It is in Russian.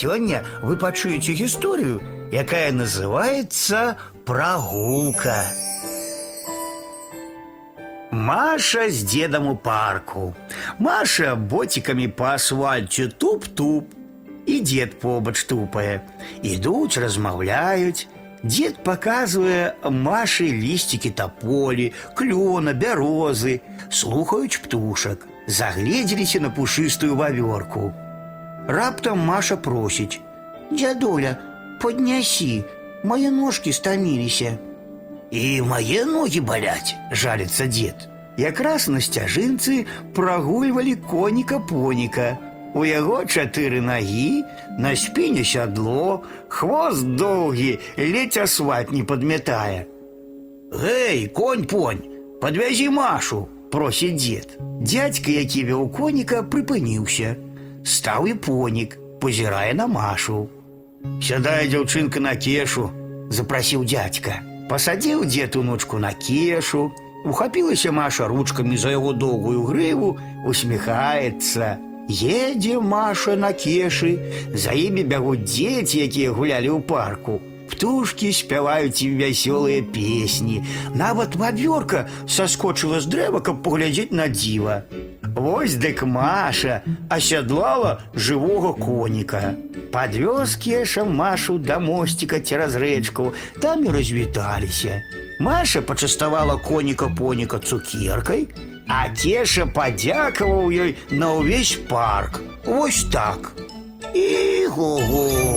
Сёння вы пачуеце гісторыю, якая называется «Прогулка». Маша с дедом у парку. Маша ботиками по асфальту туп-туп. І дед побач тупае. Ідуць, размаўляюць. Дед показывае Маше лістики тополі, клёна, бярозы, слухаюць птушак, загледзеліся на пушыстую вавёрку. Раптам Маша просіць: « Дядуля, поднясі, мои ножки стаміліся. І мае ногі баляць, жаліцца дзед. Якраз на сцяжынцы прагульвалі коніка-поніка. У яго чатыры нагі, на спіне сядло, хвост доўгі, ледзь асфальт не падмятае. Гэй, конь-понь, подвязі Машу, просіць дзед. Дядька, які вёў коніка, прыпыніўся. Стаў і понік, позірае на Машу. Сядае дзяўчынка на кешу, запрасіў дядька. Пасадзіў дзед унучку на кешу, ухапілася Маша ручкамі за яго доўгую грыву, усміхаецца. Едзе Маша на кешы, за імі бягуць дзеці, якія гулялі ў парку. Птушкі спяваюць ім вясёлыя песні. Нават вавёрка саскочыла з дрэва, каб паглядзець на дзіва. Вось дык Маша асядлала жывога коніка. Падвёз кеша Машу да мосціка цераз рэчку, там і развіталіся. Маша пачаставала коніка-поніка цукеркай, а кеша падзякаваў ёй на ўвесь парк. Вось так. І го-го.